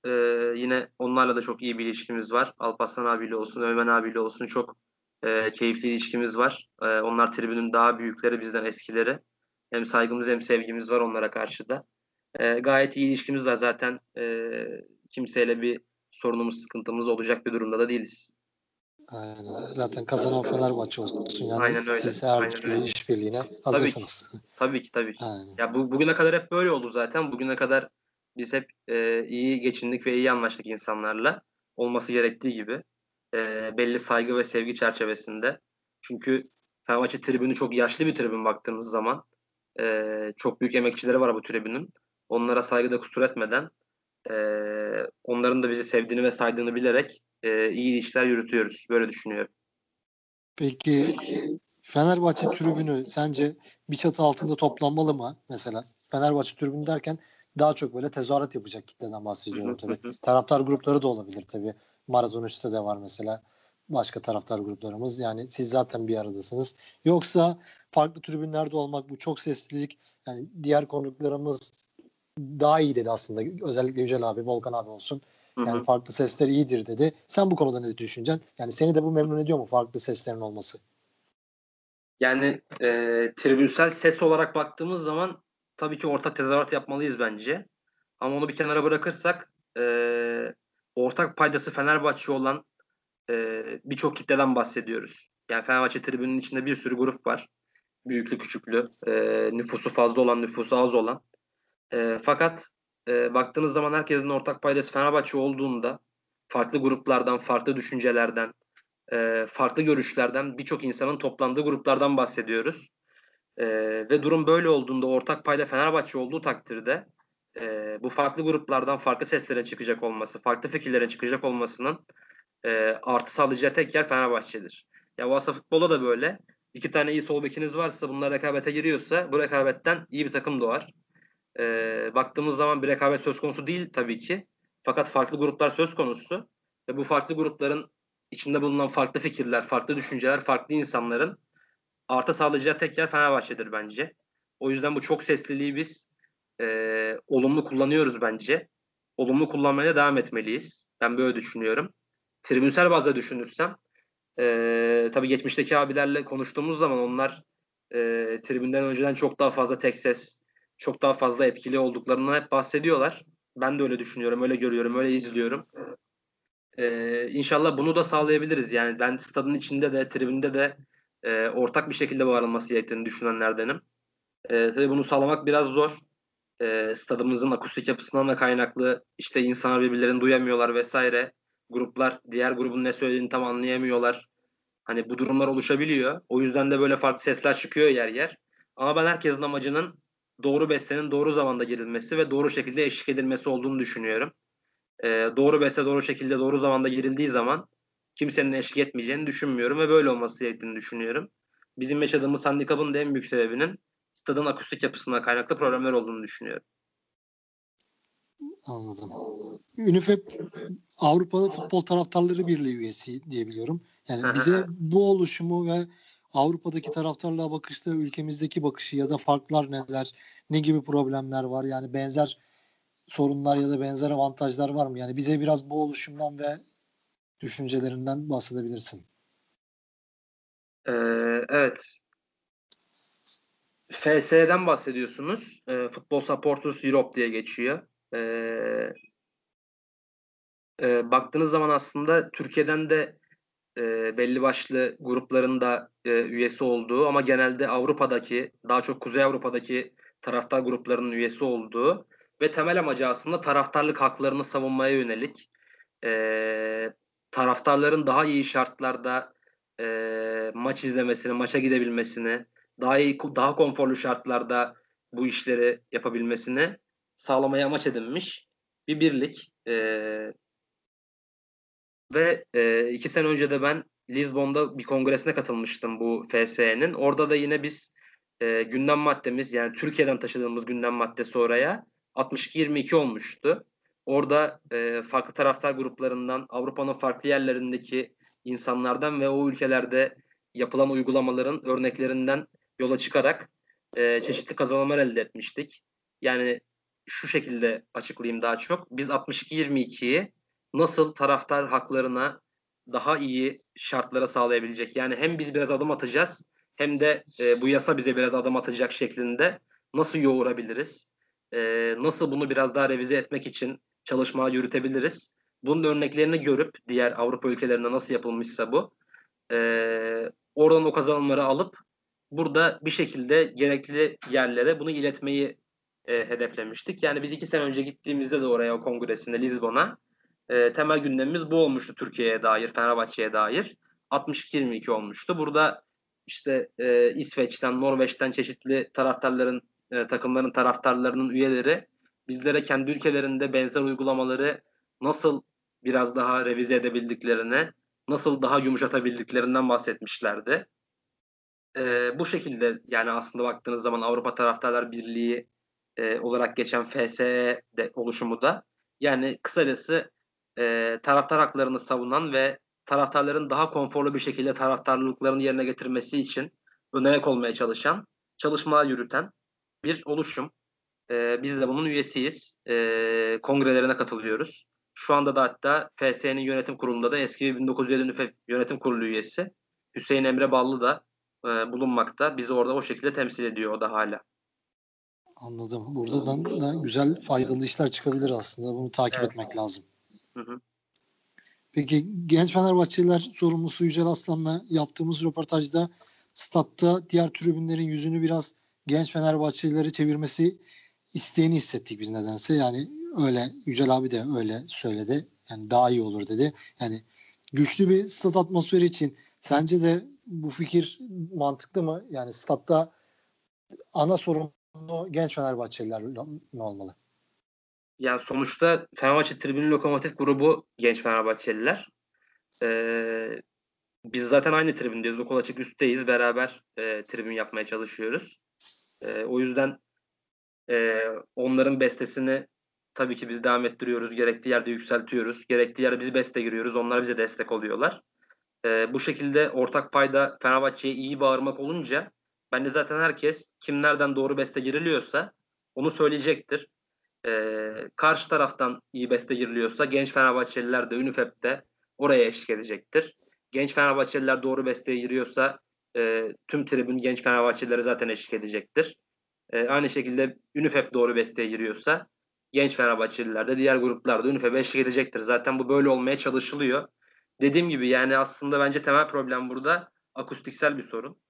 e, yine onlarla da çok iyi bir ilişkimiz var. Alparslan abiyle olsun, Ömen abiyle olsun çok e, keyifli ilişkimiz var. E, onlar tribünün daha büyükleri, bizden eskileri. Hem saygımız hem sevgimiz var onlara karşı da. E, gayet iyi ilişkimiz var zaten. E, kimseyle bir sorunumuz, sıkıntımız olacak bir durumda da değiliz. Aynen. Zaten kazanan Fenerbahçe olsun. Yani Aynen öyle. siz her Aynen türlü öyle. işbirliğine hazırsınız. <laughs> Tabii ki tabii ki. Aynen. Ya bu, bugüne kadar hep böyle oldu zaten. Bugüne kadar biz hep e, iyi geçindik ve iyi anlaştık insanlarla. Olması gerektiği gibi e, belli saygı ve sevgi çerçevesinde Çünkü Fenerbahçe tribünü çok yaşlı bir tribün baktığınız zaman. E, çok büyük emekçileri var bu tribünün. Onlara saygıda kusur etmeden e, onların da bizi sevdiğini ve saydığını bilerek e, iyi işler yürütüyoruz. Böyle düşünüyorum. Peki Fenerbahçe tribünü sence bir çatı altında toplanmalı mı mesela? Fenerbahçe tribünü derken daha çok böyle tezahürat yapacak kitleden bahsediyorum tabii. Taraftar grupları da olabilir tabii. Maraton üstte de var mesela başka taraftar gruplarımız. Yani siz zaten bir aradasınız. Yoksa farklı tribünlerde olmak bu çok seslilik yani diğer konuklarımız daha iyi dedi aslında. Özellikle Yücel abi, Volkan abi olsun. Yani hı hı. farklı sesler iyidir dedi. Sen bu konuda ne düşüneceksin? Yani seni de bu memnun ediyor mu farklı seslerin olması? Yani e, tribünsel ses olarak baktığımız zaman tabii ki ortak tezahürat yapmalıyız bence. Ama onu bir kenara bırakırsak e, ortak paydası Fenerbahçe olan e, birçok kitleden bahsediyoruz. Yani Fenerbahçe tribünün içinde bir sürü grup var. Büyüklü küçüklü, e, nüfusu fazla olan, nüfusu az olan. E, fakat e, baktığınız zaman herkesin ortak paydası Fenerbahçe olduğunda farklı gruplardan, farklı düşüncelerden, e, farklı görüşlerden birçok insanın toplandığı gruplardan bahsediyoruz. E, ve durum böyle olduğunda ortak payda Fenerbahçe olduğu takdirde e, bu farklı gruplardan farklı seslere çıkacak olması, farklı fikirlere çıkacak olmasının e, artı sağlayacağı tek yer Fenerbahçe'dir. Ya Vasa futbola da böyle. İki tane iyi sol bekiniz varsa bunlar rekabete giriyorsa bu rekabetten iyi bir takım doğar. E, baktığımız zaman bir rekabet söz konusu değil tabii ki. Fakat farklı gruplar söz konusu. Ve bu farklı grupların içinde bulunan farklı fikirler, farklı düşünceler, farklı insanların artı sağlayacağı tek yer Fenerbahçe'dir bence. O yüzden bu çok sesliliği biz e, olumlu kullanıyoruz bence. Olumlu kullanmaya devam etmeliyiz. Ben böyle düşünüyorum. Tribünsel bazda düşünürsem e, tabii geçmişteki abilerle konuştuğumuz zaman onlar e, tribünden önceden çok daha fazla tek ses, çok daha fazla etkili olduklarından hep bahsediyorlar. Ben de öyle düşünüyorum, öyle görüyorum, öyle izliyorum. Ee, inşallah bunu da sağlayabiliriz. Yani ben stadın içinde de tribünde de e, ortak bir şekilde var olması gerektiğini düşünenlerdenim. E, tabii bunu sağlamak biraz zor. E, stadımızın akustik yapısından da kaynaklı işte insanlar birbirlerini duyamıyorlar vesaire. Gruplar diğer grubun ne söylediğini tam anlayamıyorlar. Hani bu durumlar oluşabiliyor. O yüzden de böyle farklı sesler çıkıyor yer yer. Ama ben herkesin amacının doğru bestenin doğru zamanda girilmesi ve doğru şekilde eşlik edilmesi olduğunu düşünüyorum e, doğru beste doğru şekilde doğru zamanda girildiği zaman kimsenin eşlik etmeyeceğini düşünmüyorum ve böyle olması gerektiğini düşünüyorum. Bizim yaşadığımız handikapın da en büyük sebebinin stadın akustik yapısına kaynaklı problemler olduğunu düşünüyorum. Anladım. UNIFEP Avrupa Futbol Taraftarları Birliği üyesi diyebiliyorum. Yani bize bu oluşumu ve Avrupa'daki taraftarlığa bakışta ülkemizdeki bakışı ya da farklar neler, ne gibi problemler var yani benzer sorunlar ya da benzer avantajlar var mı? Yani bize biraz bu oluşumdan ve düşüncelerinden bahsedebilirsin. Ee, evet. FS'den bahsediyorsunuz. E, Football Supporters Europe diye geçiyor. E, e, baktığınız zaman aslında Türkiye'den de e, belli başlı grupların da e, üyesi olduğu ama genelde Avrupa'daki, daha çok Kuzey Avrupa'daki taraftar gruplarının üyesi olduğu ve temel amacı aslında taraftarlık haklarını savunmaya yönelik e, taraftarların daha iyi şartlarda e, maç izlemesini, maça gidebilmesini, daha iyi, daha konforlu şartlarda bu işleri yapabilmesini sağlamaya amaç edinmiş bir birlik. E, ve e, iki sene önce de ben Lisbon'da bir kongresine katılmıştım bu FSE'nin. Orada da yine biz e, gündem maddemiz yani Türkiye'den taşıdığımız gündem maddesi oraya 62-22 olmuştu. Orada e, farklı taraftar gruplarından, Avrupa'nın farklı yerlerindeki insanlardan ve o ülkelerde yapılan uygulamaların örneklerinden yola çıkarak e, çeşitli kazanımlar elde etmiştik. Yani şu şekilde açıklayayım daha çok. Biz 62-22'yi nasıl taraftar haklarına daha iyi şartlara sağlayabilecek. Yani hem biz biraz adım atacağız hem de e, bu yasa bize biraz adım atacak şeklinde nasıl yoğurabiliriz? e, nasıl bunu biraz daha revize etmek için çalışma yürütebiliriz? Bunun örneklerini görüp diğer Avrupa ülkelerinde nasıl yapılmışsa bu e, oradan o kazanımları alıp burada bir şekilde gerekli yerlere bunu iletmeyi e, hedeflemiştik. Yani biz iki sene önce gittiğimizde de oraya o kongresinde Lizbon'a e, temel gündemimiz bu olmuştu Türkiye'ye dair, Fenerbahçe'ye dair. 62-22 olmuştu. Burada işte e, İsveç'ten, Norveç'ten çeşitli taraftarların, e, takımların taraftarlarının üyeleri bizlere kendi ülkelerinde benzer uygulamaları nasıl biraz daha revize edebildiklerini, nasıl daha yumuşatabildiklerinden bahsetmişlerdi. E, bu şekilde yani aslında baktığınız zaman Avrupa Taraftarlar Birliği e, olarak geçen FSE de, oluşumu da yani kısacası e, taraftar haklarını savunan ve taraftarların daha konforlu bir şekilde taraftarlıklarını yerine getirmesi için önayak olmaya çalışan, çalışmalar yürüten bir oluşum. E, biz de bunun üyesiyiz. E, kongrelerine katılıyoruz. Şu anda da hatta FS'nin yönetim kurulunda da eski 1907 NÜFE yönetim kurulu üyesi Hüseyin Emre Ballı da e, bulunmakta. Bizi orada o şekilde temsil ediyor o da hala. Anladım. Buradan da güzel faydalı işler çıkabilir aslında. Bunu takip evet. etmek lazım. Peki genç Fenerbahçeliler sorumlusu Yücel Aslan'la yaptığımız röportajda statta diğer tribünlerin yüzünü biraz genç Fenerbahçelileri çevirmesi isteğini hissettik biz nedense. Yani öyle Yücel abi de öyle söyledi. Yani daha iyi olur dedi. Yani güçlü bir stat atmosferi için sence de bu fikir mantıklı mı? Yani statta ana sorumlu genç Fenerbahçeliler mi olmalı? Yani sonuçta Fenerbahçe Tribünü Lokomotif grubu genç Fenerbahçeliler. Ee, biz zaten aynı tribündeyiz. Okul açık üstteyiz. Beraber e, tribün yapmaya çalışıyoruz. E, o yüzden e, onların bestesini tabii ki biz devam ettiriyoruz. Gerektiği yerde yükseltiyoruz. Gerektiği yerde biz beste giriyoruz. Onlar bize destek oluyorlar. E, bu şekilde ortak payda Fenerbahçe'ye iyi bağırmak olunca bence zaten herkes kim nereden doğru beste giriliyorsa onu söyleyecektir. E, karşı taraftan iyi beste giriliyorsa genç Fenerbahçeliler de UNIFEP'te oraya eşlik edecektir. Genç Fenerbahçeliler doğru besteye giriyorsa e, tüm tribün genç Fenerbahçelilere zaten eşlik edecektir. E, aynı şekilde UNIFEP doğru besteye giriyorsa genç Fenerbahçeliler de diğer gruplar da UNIFEP'e eşlik edecektir. Zaten bu böyle olmaya çalışılıyor. Dediğim gibi yani aslında bence temel problem burada akustiksel bir sorun.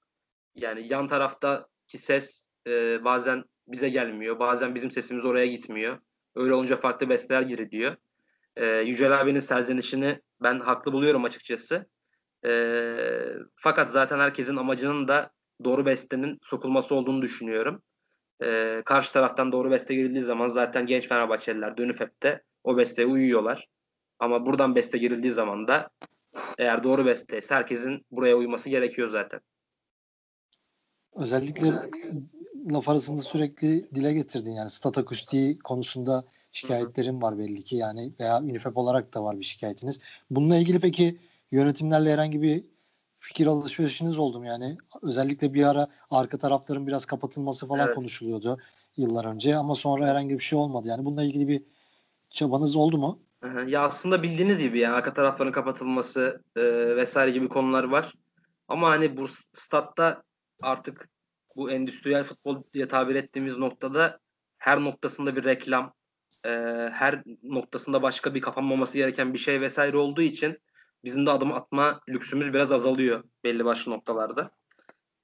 Yani yan taraftaki ses e, bazen bize gelmiyor. Bazen bizim sesimiz oraya gitmiyor. Öyle olunca farklı besteler giriliyor. E, Yücel abinin serzenişini ben haklı buluyorum açıkçası. E, fakat zaten herkesin amacının da doğru bestenin sokulması olduğunu düşünüyorum. E, karşı taraftan doğru beste girildiği zaman zaten genç Fenerbahçeliler dönüp hep de o besteye uyuyorlar. Ama buradan beste girildiği zaman da eğer doğru besteyse herkesin buraya uyması gerekiyor zaten. Özellikle laf arasında sürekli dile getirdin yani stat akustiği konusunda şikayetlerim var belli ki yani veya UNIFEP olarak da var bir şikayetiniz. Bununla ilgili peki yönetimlerle herhangi bir fikir alışverişiniz oldu mu yani? Özellikle bir ara arka tarafların biraz kapatılması falan evet. konuşuluyordu yıllar önce ama sonra herhangi bir şey olmadı. Yani bununla ilgili bir çabanız oldu mu? Ya aslında bildiğiniz gibi yani arka tarafların kapatılması e, vesaire gibi konular var. Ama hani bu statta artık bu endüstriyel futbol diye tabir ettiğimiz noktada her noktasında bir reklam, e, her noktasında başka bir kapanmaması gereken bir şey vesaire olduğu için bizim de adım atma lüksümüz biraz azalıyor belli başlı noktalarda.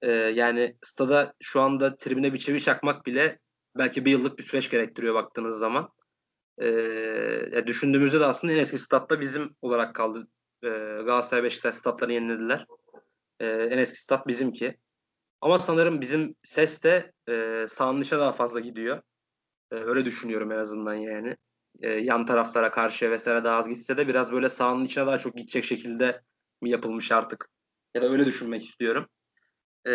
E, yani stada şu anda tribüne bir çevi çakmak bile belki bir yıllık bir süreç gerektiriyor baktığınız zaman. E, düşündüğümüzde de aslında en eski statta bizim olarak kaldı. E, Galatasaray Beşiktaş statlarını yenilediler. E, en eski stat bizimki. Ama sanırım bizim ses de e, sahanın daha fazla gidiyor. E, öyle düşünüyorum en azından yani. E, yan taraflara karşı vesaire daha az gitse de biraz böyle sahanın içine daha çok gidecek şekilde mi yapılmış artık? Ya da öyle düşünmek istiyorum. E,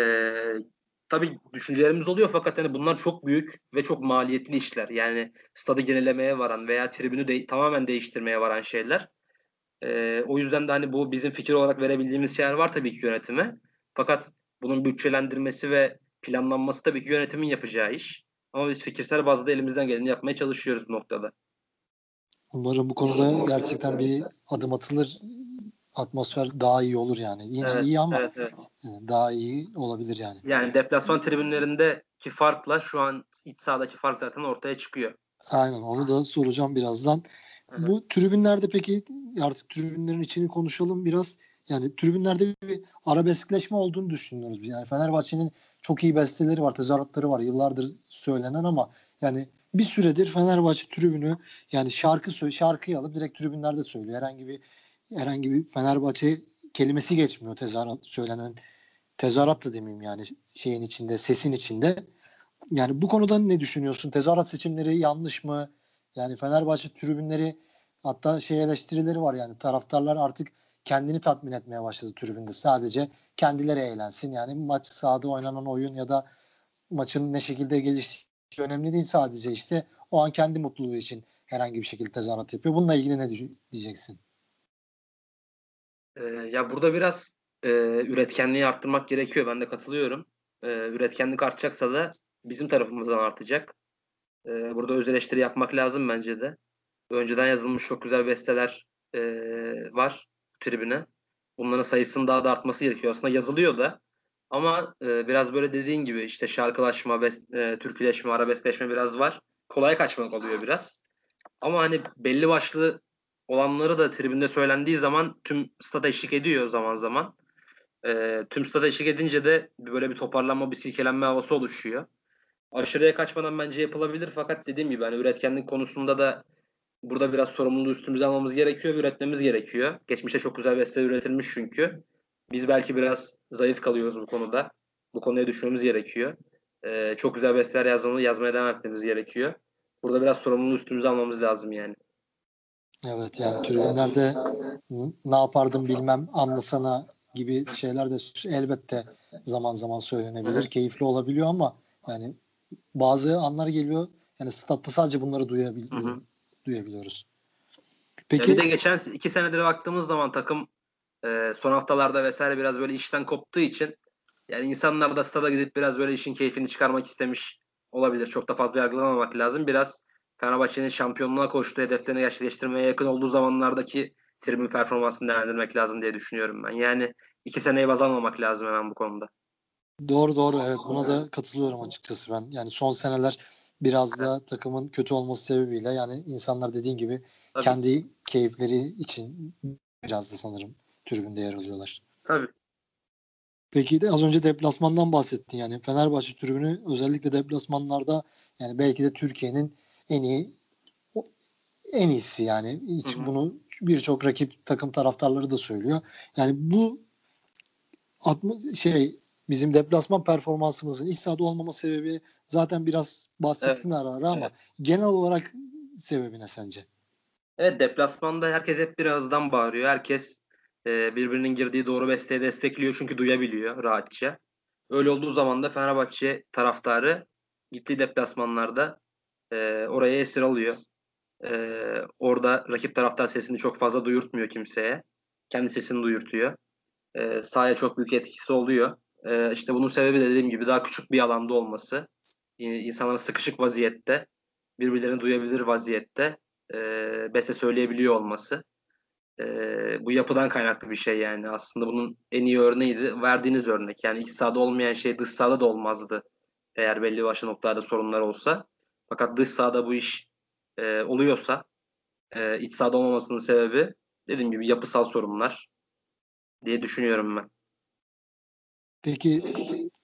tabii düşüncelerimiz oluyor fakat hani bunlar çok büyük ve çok maliyetli işler. Yani stadı yenilemeye varan veya tribünü de, tamamen değiştirmeye varan şeyler. E, o yüzden de hani bu bizim fikir olarak verebildiğimiz şeyler var tabii ki yönetime. Fakat bunun bütçelendirmesi ve planlanması tabii ki yönetimin yapacağı iş. Ama biz fikirsel bazda elimizden geleni yapmaya çalışıyoruz bu noktada. Umarım bu konuda gerçekten bir adım atılır. Atmosfer daha iyi olur yani. Yine evet, iyi ama evet, evet. daha iyi olabilir yani. Yani deplasman tribünlerindeki farkla şu an iç sahadaki fark zaten ortaya çıkıyor. Aynen onu da soracağım birazdan. Hı-hı. Bu tribünlerde peki artık tribünlerin içini konuşalım biraz. Yani tribünlerde bir arabeskleşme olduğunu düşünüyoruz. Yani Fenerbahçe'nin çok iyi besteleri var, tezahüratları var. Yıllardır söylenen ama yani bir süredir Fenerbahçe tribünü yani şarkı şarkıyı alıp direkt tribünlerde söylüyor. Herhangi bir herhangi bir Fenerbahçe kelimesi geçmiyor tezahürat söylenen tezahürat da demeyeyim yani şeyin içinde, sesin içinde. Yani bu konuda ne düşünüyorsun? Tezahürat seçimleri yanlış mı? Yani Fenerbahçe tribünleri hatta şey eleştirileri var yani taraftarlar artık kendini tatmin etmeye başladı tribünde. Sadece kendileri eğlensin. Yani maç sahada oynanan oyun ya da maçın ne şekilde geliştiği önemli değil sadece işte o an kendi mutluluğu için herhangi bir şekilde tezahürat yapıyor. Bununla ilgili ne diyeceksin? Ee, ya burada biraz e, üretkenliği arttırmak gerekiyor. Ben de katılıyorum. E, üretkenlik artacaksa da bizim tarafımızdan artacak. E, burada öz eleştiri yapmak lazım bence de. Önceden yazılmış çok güzel besteler e, var tribüne. Bunların sayısının daha da artması gerekiyor. Aslında yazılıyor da. Ama e, biraz böyle dediğin gibi işte şarkılaşma, best, e, türküleşme, arabeskleşme biraz var. Kolay kaçmak oluyor biraz. Ama hani belli başlı olanları da tribünde söylendiği zaman tüm stada eşlik ediyor zaman zaman. E, tüm stada eşlik edince de böyle bir toparlanma, bir silkelenme havası oluşuyor. Aşırıya kaçmadan bence yapılabilir fakat dediğim gibi hani üretkenlik konusunda da burada biraz sorumluluğu üstümüze almamız gerekiyor ve üretmemiz gerekiyor. Geçmişte çok güzel besteler üretilmiş çünkü. Biz belki biraz zayıf kalıyoruz bu konuda. Bu konuya düşmemiz gerekiyor. Ee, çok güzel besteler yazmamı, yazmaya devam etmemiz gerekiyor. Burada biraz sorumluluğu üstümüze almamız lazım yani. Evet yani tribünlerde ne yapardım bilmem anlasana gibi şeyler de elbette zaman zaman söylenebilir. Keyifli olabiliyor ama yani bazı anlar geliyor yani statta sadece bunları duyabiliyor, duyabiliyoruz. Peki ya bir de geçen iki senedir baktığımız zaman takım e, son haftalarda vesaire biraz böyle işten koptuğu için yani insanlar da stada gidip biraz böyle işin keyfini çıkarmak istemiş olabilir. Çok da fazla yargılamamak lazım. Biraz Fenerbahçe'nin şampiyonluğa koştuğu hedeflerini gerçekleştirmeye yakın olduğu zamanlardaki tribün performansını değerlendirmek lazım diye düşünüyorum ben. Yani iki seneyi baz almamak lazım hemen bu konuda. Doğru doğru evet buna da katılıyorum açıkçası ben. Yani son seneler biraz da takımın kötü olması sebebiyle yani insanlar dediğin gibi Tabii. kendi keyifleri için biraz da sanırım tribünde yer alıyorlar. Tabii. Peki de az önce deplasmandan bahsettin yani Fenerbahçe tribünü özellikle deplasmanlarda yani belki de Türkiye'nin en iyi en iyisi yani hiç hı hı. bunu birçok rakip takım taraftarları da söylüyor. Yani bu şey bizim deplasman performansımızın iç sahada olmama sebebi zaten biraz bahsettin evet. ara ara ama evet. genel olarak sebebi ne sence? Evet deplasmanda herkes hep birazdan bağırıyor. Herkes e, birbirinin girdiği doğru besteyi destekliyor çünkü duyabiliyor rahatça. Öyle olduğu zaman da Fenerbahçe taraftarı gittiği deplasmanlarda e, oraya esir alıyor. E, orada rakip taraftar sesini çok fazla duyurtmuyor kimseye. Kendi sesini duyurtuyor. E, sahaya çok büyük etkisi oluyor. E, işte bunun sebebi de dediğim gibi daha küçük bir alanda olması. İnsanların sıkışık vaziyette, birbirlerini duyabilir vaziyette e, beste söyleyebiliyor olması. E, bu yapıdan kaynaklı bir şey yani. Aslında bunun en iyi örneğiydi. Verdiğiniz örnek. Yani iç sahada olmayan şey dış sahada da olmazdı. Eğer belli başlı noktalarda sorunlar olsa. Fakat dış sahada bu iş e, oluyorsa e, iç sahada olmamasının sebebi dediğim gibi yapısal sorunlar diye düşünüyorum ben. Peki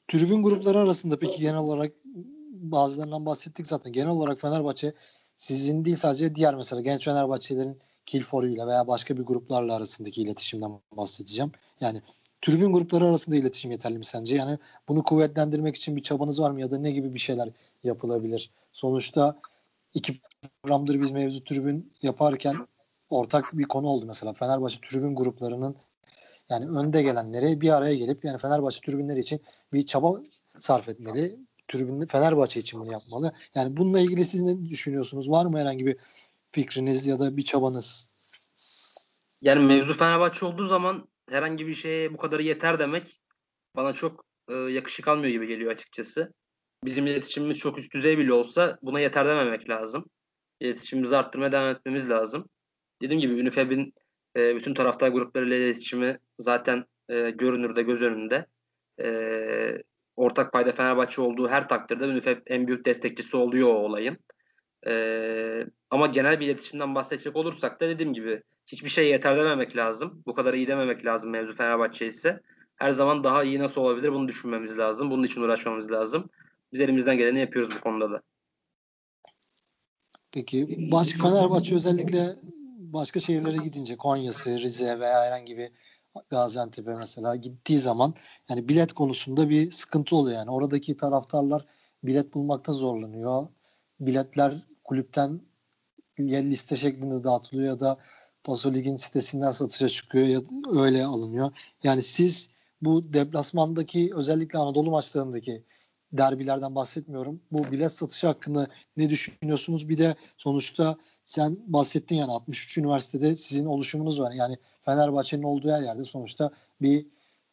tribün grupları arasında peki genel olarak bazılarından bahsettik zaten. Genel olarak Fenerbahçe sizin değil sadece diğer mesela genç Fenerbahçelerin Kilfor'uyla veya başka bir gruplarla arasındaki iletişimden bahsedeceğim. Yani tribün grupları arasında iletişim yeterli mi sence? Yani bunu kuvvetlendirmek için bir çabanız var mı ya da ne gibi bir şeyler yapılabilir? Sonuçta iki programdır biz mevcut tribün yaparken ortak bir konu oldu mesela. Fenerbahçe tribün gruplarının yani önde gelenleri bir araya gelip yani Fenerbahçe tribünleri için bir çaba sarf etmeli. Tribün Fenerbahçe için bunu yapmalı. Yani bununla ilgili siz ne düşünüyorsunuz? Var mı herhangi bir fikriniz ya da bir çabanız? Yani mevzu Fenerbahçe olduğu zaman herhangi bir şeye bu kadarı yeter demek bana çok e, yakışık almıyor gibi geliyor açıkçası. Bizim iletişimimiz çok üst düzey bile olsa buna yeter dememek lazım. İletişimimizi arttırmaya devam etmemiz lazım. Dediğim gibi Unifeb'in e, bütün taraftar gruplarıyla iletişimi zaten e, görünürde, göz önünde. E, ortak payda Fenerbahçe olduğu her takdirde Unifeb en büyük destekçisi oluyor o olayın. E, ama genel bir iletişimden bahsedecek olursak da dediğim gibi hiçbir şey yeter dememek lazım. Bu kadar iyi dememek lazım mevzu Fenerbahçe ise. Her zaman daha iyi nasıl olabilir bunu düşünmemiz lazım. Bunun için uğraşmamız lazım. Biz elimizden geleni yapıyoruz bu konuda da. Peki başka Fenerbahçe özellikle başka şehirlere gidince Konya'sı, Rize veya herhangi bir Gaziantep'e mesela gittiği zaman yani bilet konusunda bir sıkıntı oluyor yani. Oradaki taraftarlar bilet bulmakta zorlanıyor. Biletler kulüpten ya liste şeklinde dağıtılıyor ya da Paso Lig'in sitesinden satışa çıkıyor ya öyle alınıyor. Yani siz bu deplasmandaki özellikle Anadolu maçlarındaki derbilerden bahsetmiyorum. Bu bilet satışı hakkında ne düşünüyorsunuz? Bir de sonuçta sen bahsettin yani 63 üniversitede sizin oluşumunuz var. Yani Fenerbahçe'nin olduğu her yerde sonuçta bir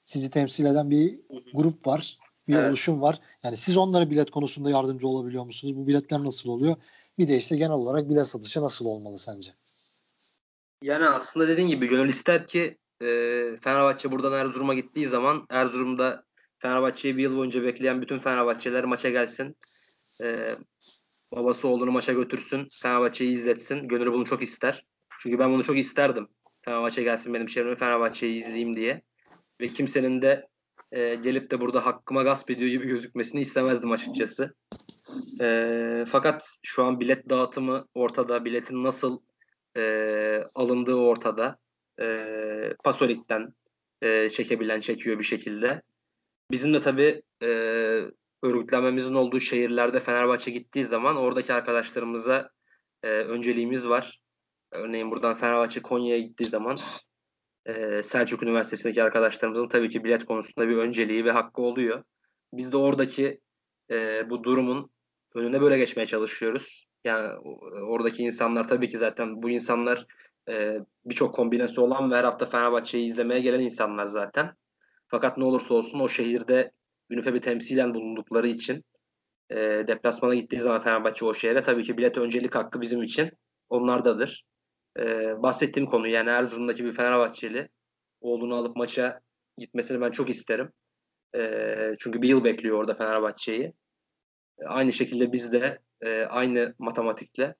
sizi temsil eden bir grup var. Bir evet. oluşum var. Yani siz onlara bilet konusunda yardımcı olabiliyor musunuz? Bu biletler nasıl oluyor? Bir de işte genel olarak bilet satışı nasıl olmalı sence? Yani aslında dediğin gibi gönül ister ki e, Fenerbahçe buradan Erzurum'a gittiği zaman Erzurum'da Fenerbahçe'yi bir yıl boyunca bekleyen bütün Fenerbahçeler maça gelsin. E, babası oğlunu maça götürsün. Fenerbahçe'yi izletsin. Gönül bunu çok ister. Çünkü ben bunu çok isterdim. Fenerbahçe gelsin benim şehrime Fenerbahçe'yi izleyeyim diye. Ve kimsenin de e, gelip de burada hakkıma gasp ediyor gibi gözükmesini istemezdim açıkçası. E, fakat şu an bilet dağıtımı ortada. Biletin nasıl e, alındığı ortada. E, Pasolik'ten e, çekebilen çekiyor bir şekilde. Bizim de tabii e, örgütlenmemizin olduğu şehirlerde Fenerbahçe gittiği zaman oradaki arkadaşlarımıza e, önceliğimiz var. Örneğin buradan Fenerbahçe Konya'ya gittiği zaman e, Selçuk Üniversitesi'ndeki arkadaşlarımızın tabii ki bilet konusunda bir önceliği ve hakkı oluyor. Biz de oradaki e, bu durumun önüne böyle geçmeye çalışıyoruz. Yani oradaki insanlar tabii ki zaten bu insanlar e, birçok kombinesi olan ve her hafta Fenerbahçe'yi izlemeye gelen insanlar zaten. Fakat ne olursa olsun o şehirde UNIFEB'i temsilen bulundukları için e, deplasmana gittiği zaman Fenerbahçe o şehre tabii ki bilet öncelik hakkı bizim için onlardadır. E, bahsettiğim konu yani Erzurum'daki bir Fenerbahçeli oğlunu alıp maça gitmesini ben çok isterim. E, çünkü bir yıl bekliyor orada Fenerbahçe'yi. E, aynı şekilde biz de e, aynı matematikle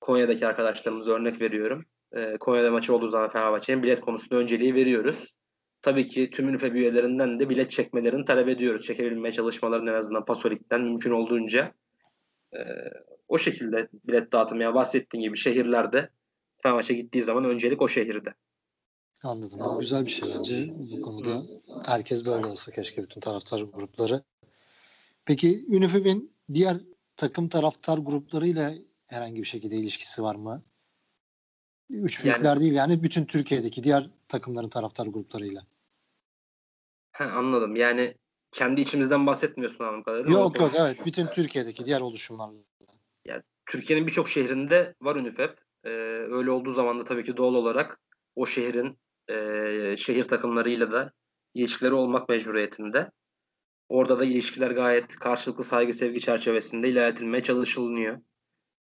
Konya'daki arkadaşlarımıza örnek veriyorum. E, Konya'da maçı olduğu zaman Fenerbahçe'nin bilet konusunda önceliği veriyoruz tabii ki tüm ünifeb üyelerinden de bilet çekmelerini talep ediyoruz. Çekebilmeye çalışmalarını en azından Pasolik'ten mümkün olduğunca. E, o şekilde bilet dağıtmaya bahsettiğim gibi şehirlerde Fenerbahçe gittiği zaman öncelik o şehirde. Anladım. Bu güzel bir şey bence. Bu konuda herkes böyle olsa keşke bütün taraftar grupları. Peki UNIFEB'in diğer takım taraftar gruplarıyla herhangi bir şekilde ilişkisi var mı? Üç büyükler yani, değil yani bütün Türkiye'deki diğer takımların taraftar gruplarıyla. He, anladım. Yani kendi içimizden bahsetmiyorsun anladığım kadarıyla. Yok yok evet. Bütün Türkiye'deki diğer oluşumlarla. Yani Türkiye'nin birçok şehrinde var UNIFEB. Ee, öyle olduğu zaman da tabii ki doğal olarak o şehrin e, şehir takımlarıyla da ilişkileri olmak mecburiyetinde. Orada da ilişkiler gayet karşılıklı saygı sevgi çerçevesinde ilerletilmeye çalışılıyor.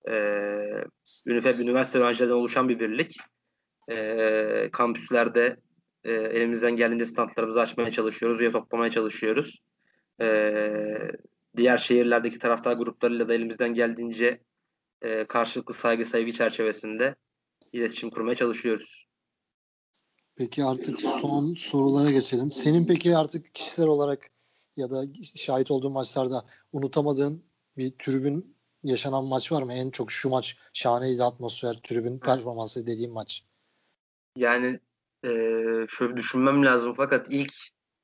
Ee, UNIFEB üniversite öğrencilerinden oluşan bir birlik. Ee, kampüslerde e, elimizden geldiğince standlarımızı açmaya çalışıyoruz, üye toplamaya çalışıyoruz. Ee, diğer şehirlerdeki taraftar gruplarıyla da elimizden geldiğince e, karşılıklı saygı sevgi çerçevesinde iletişim kurmaya çalışıyoruz. Peki artık son sorulara geçelim. Senin peki artık kişisel olarak ya da şahit olduğun maçlarda unutamadığın bir tribün yaşanan maç var mı? En çok şu maç şahaneydi atmosfer, tribün performansı dediğim maç. Yani e, şöyle düşünmem lazım fakat ilk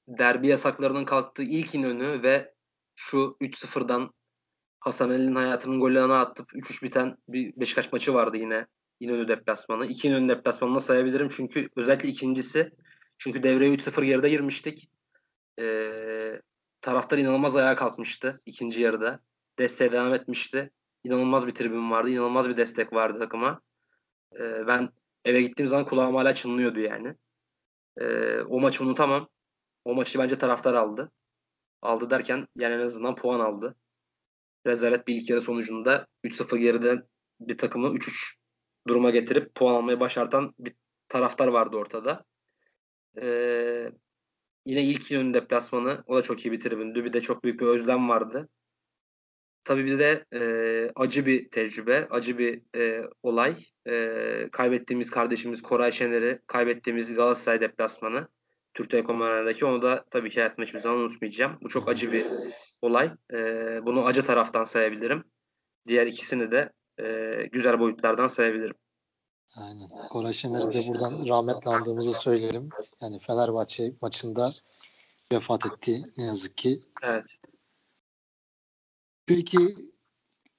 derbi yasaklarının kalktığı ilk inönü ve şu 3-0'dan Hasan Ali'nin hayatının gollerini atıp 3-3 biten bir Beşiktaş maçı vardı yine İnönü deplasmanı. İki İnönü deplasmanını sayabilirim çünkü özellikle ikincisi çünkü devreye 3-0 geride girmiştik. Ee, taraftar inanılmaz ayağa kalkmıştı ikinci yarıda. Desteğe devam etmişti. İnanılmaz bir tribün vardı. inanılmaz bir destek vardı takıma. Ee, ben eve gittiğim zaman kulağım hala çınlıyordu yani. Ee, o maçı unutamam. O maçı bence taraftar aldı. Aldı derken yani en azından puan aldı. Rezalet bir ilk yarı sonucunda 3-0 geriden bir takımı 3-3 duruma getirip puan almayı başartan bir taraftar vardı ortada. Ee, yine ilk yönün deplasmanı o da çok iyi bir tribündü. Bir de çok büyük bir özlem vardı. Tabii bir de e, acı bir tecrübe, acı bir e, olay. E, kaybettiğimiz kardeşimiz Koray Şener'i, kaybettiğimiz Galatasaray deplasmanı. Türk Telekom Arena'daki onu da tabii ki hayatımda hiçbir zaman unutmayacağım. Bu çok acı bir olay. E, bunu acı taraftan sayabilirim. Diğer ikisini de e, güzel boyutlardan sayabilirim. Aynen. Koray Şener'i de buradan rahmetle andığımızı söyleyelim. Yani Fenerbahçe maçında vefat etti ne yazık ki. Evet. Peki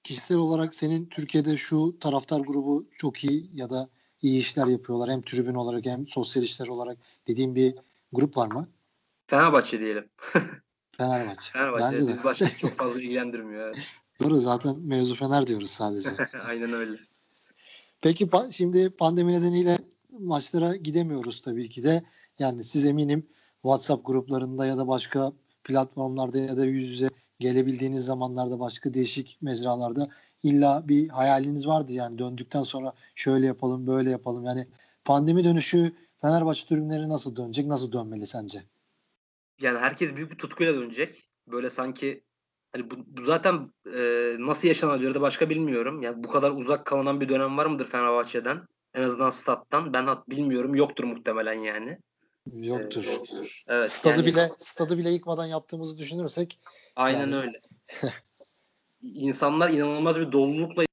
kişisel olarak senin Türkiye'de şu taraftar grubu çok iyi ya da iyi işler yapıyorlar. Hem tribün olarak hem sosyal işler olarak dediğim bir grup var mı? Fenerbahçe diyelim. <laughs> Fenerbahçe. Fenerbahçe. Bence Biz başka çok <laughs> fazla ilgilendirmiyor. Evet. Doğru zaten mevzu Fener diyoruz sadece. <laughs> Aynen öyle. Peki şimdi pandemi nedeniyle maçlara gidemiyoruz tabii ki de. Yani siz eminim WhatsApp gruplarında ya da başka platformlarda ya da yüz yüze gelebildiğiniz zamanlarda başka değişik mecralarda illa bir hayaliniz vardı yani döndükten sonra şöyle yapalım böyle yapalım yani pandemi dönüşü Fenerbahçe tribünleri nasıl dönecek nasıl dönmeli sence? Yani herkes büyük bir tutkuyla dönecek. Böyle sanki hani bu, bu zaten e, nasıl yaşanabilir de başka bilmiyorum. Yani bu kadar uzak kalınan bir dönem var mıdır Fenerbahçe'den? En azından stat'tan. Ben bilmiyorum. Yoktur muhtemelen yani. Yoktur. Evet, stadı yani, bile stadı bile yıkmadan yaptığımızı düşünürsek aynen yani. öyle. <laughs> İnsanlar inanılmaz bir dolulukla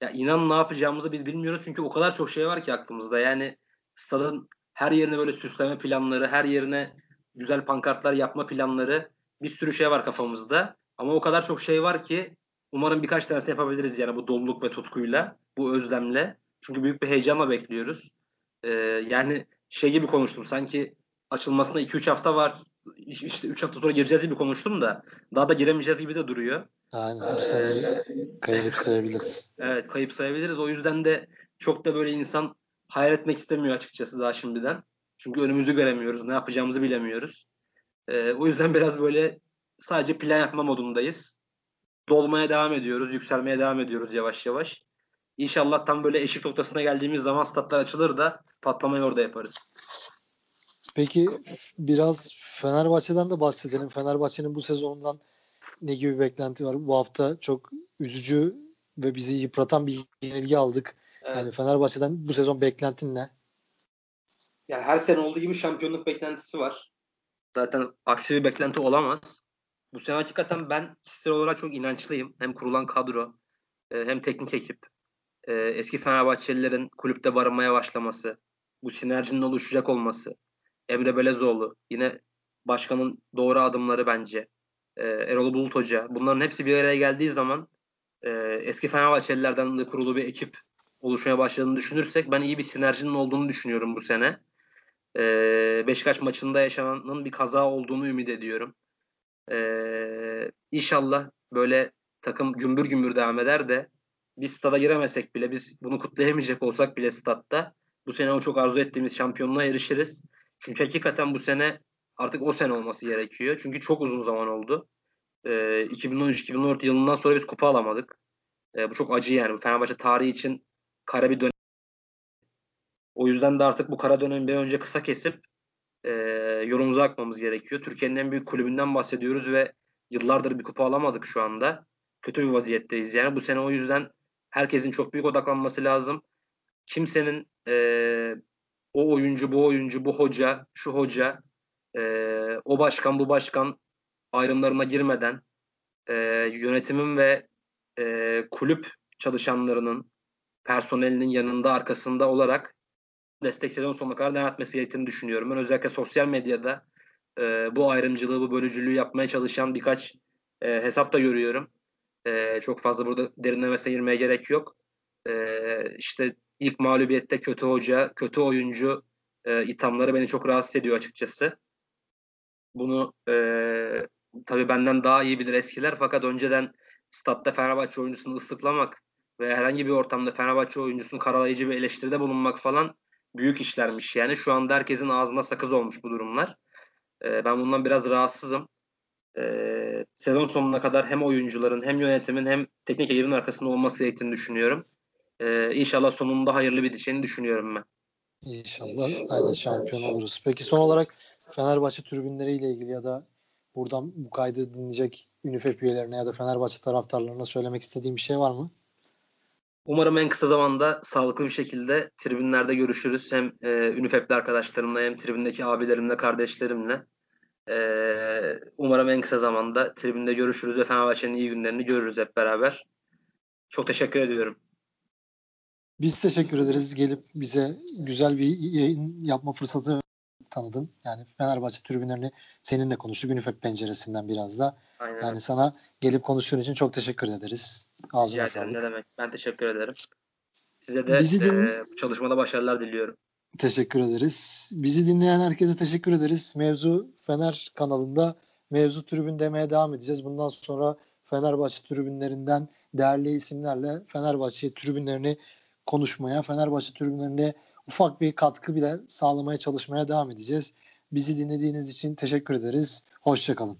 ya inan ne yapacağımızı biz bilmiyoruz çünkü o kadar çok şey var ki aklımızda. Yani stadın her yerine böyle süsleme planları, her yerine güzel pankartlar yapma planları, bir sürü şey var kafamızda. Ama o kadar çok şey var ki umarım birkaç tanesini yapabiliriz yani bu doluluk ve tutkuyla, bu özlemle. Çünkü büyük bir heyecanla bekliyoruz. Ee, yani şey gibi konuştum. Sanki açılmasına 2-3 hafta var. İşte 3 hafta sonra gireceğiz gibi konuştum da daha da giremeyeceğiz gibi de duruyor. Aynen. Bu kayıp sayabiliriz. Evet kayıp sayabiliriz. O yüzden de çok da böyle insan hayal etmek istemiyor açıkçası daha şimdiden. Çünkü önümüzü göremiyoruz. Ne yapacağımızı bilemiyoruz. Ee, o yüzden biraz böyle sadece plan yapma modundayız. Dolmaya devam ediyoruz. Yükselmeye devam ediyoruz yavaş yavaş. İnşallah tam böyle eşik noktasına geldiğimiz zaman statlar açılır da patlamayı orada yaparız. Peki biraz Fenerbahçe'den de bahsedelim. Fenerbahçe'nin bu sezonundan ne gibi bir beklenti var? Bu hafta çok üzücü ve bizi yıpratan bir yenilgi aldık. Evet. Yani Fenerbahçe'den bu sezon beklentin ne? Yani her sene olduğu gibi şampiyonluk beklentisi var. Zaten aksi bir beklenti olamaz. Bu sene hakikaten ben kişisel olarak çok inançlıyım. Hem kurulan kadro e, hem teknik ekip e, eski Fenerbahçelilerin kulüpte barınmaya başlaması, bu sinerjinin oluşacak olması, Emre Belezoğlu, yine başkanın doğru adımları bence, e, Erol Bulut Hoca, bunların hepsi bir araya geldiği zaman e, eski Fenerbahçelilerden de kurulu bir ekip oluşmaya başladığını düşünürsek ben iyi bir sinerjinin olduğunu düşünüyorum bu sene. E, Beşiktaş maçında yaşananın bir kaza olduğunu ümit ediyorum. E, inşallah böyle takım gümbür gümbür devam eder de biz stada giremesek bile biz bunu kutlayamayacak olsak bile statta bu sene o çok arzu ettiğimiz şampiyonluğa erişiriz. Çünkü hakikaten bu sene artık o sene olması gerekiyor. Çünkü çok uzun zaman oldu. Ee, 2013-2014 yılından sonra biz kupa alamadık. Ee, bu çok acı yani. Fenerbahçe tarihi için kara bir dönem. O yüzden de artık bu kara dönemi bir önce kısa kesip e, yolumuza akmamız gerekiyor. Türkiye'nin en büyük kulübünden bahsediyoruz ve yıllardır bir kupa alamadık şu anda. Kötü bir vaziyetteyiz yani. Bu sene o yüzden herkesin çok büyük odaklanması lazım. Kimsenin e, o oyuncu, bu oyuncu, bu hoca, şu hoca, e, o başkan, bu başkan ayrımlarına girmeden e, yönetimin ve e, kulüp çalışanlarının, personelinin yanında, arkasında olarak destek sezon sonuna kadar devam etmesi gerektiğini düşünüyorum. Ben özellikle sosyal medyada e, bu ayrımcılığı, bu bölücülüğü yapmaya çalışan birkaç e, hesap da görüyorum. E, çok fazla burada derinlemesine girmeye gerek yok. E, işte ilk mağlubiyette kötü hoca, kötü oyuncu e, ithamları beni çok rahatsız ediyor açıkçası. Bunu e, tabii benden daha iyi bilir eskiler fakat önceden statta Fenerbahçe oyuncusunu ıslıklamak ve herhangi bir ortamda Fenerbahçe oyuncusunu karalayıcı bir eleştiride bulunmak falan büyük işlermiş. Yani şu anda herkesin ağzına sakız olmuş bu durumlar. E, ben bundan biraz rahatsızım e, sezon sonuna kadar hem oyuncuların hem yönetimin hem teknik ekibin arkasında olması gerektiğini düşünüyorum. E, inşallah sonunda hayırlı bir biteceğini düşünüyorum ben. İnşallah aynen şampiyon oluruz. Peki son olarak Fenerbahçe tribünleriyle ilgili ya da buradan bu kaydı dinleyecek Ünifep üyelerine ya da Fenerbahçe taraftarlarına söylemek istediğim bir şey var mı? Umarım en kısa zamanda sağlıklı bir şekilde tribünlerde görüşürüz. Hem e, Ünifep'li arkadaşlarımla hem tribündeki abilerimle, kardeşlerimle. Ee, umarım en kısa zamanda tribünde görüşürüz ve Fenerbahçe'nin iyi günlerini görürüz hep beraber. Çok teşekkür ediyorum. Biz teşekkür ederiz gelip bize güzel bir yayın yapma fırsatı tanıdın. Yani Fenerbahçe tribünlerini seninle konuştuk. Ünifek penceresinden biraz da. Aynen. Yani sana gelip konuştuğun için çok teşekkür ederiz. Ağzına Rica sağlık. ne demek. Ben teşekkür ederim. Size de Bizi din- e, çalışmada başarılar diliyorum. Teşekkür ederiz. Bizi dinleyen herkese teşekkür ederiz. Mevzu Fener kanalında mevzu tribün demeye devam edeceğiz. Bundan sonra Fenerbahçe tribünlerinden değerli isimlerle Fenerbahçe tribünlerini konuşmaya, Fenerbahçe tribünlerine ufak bir katkı bile sağlamaya çalışmaya devam edeceğiz. Bizi dinlediğiniz için teşekkür ederiz. Hoşçakalın.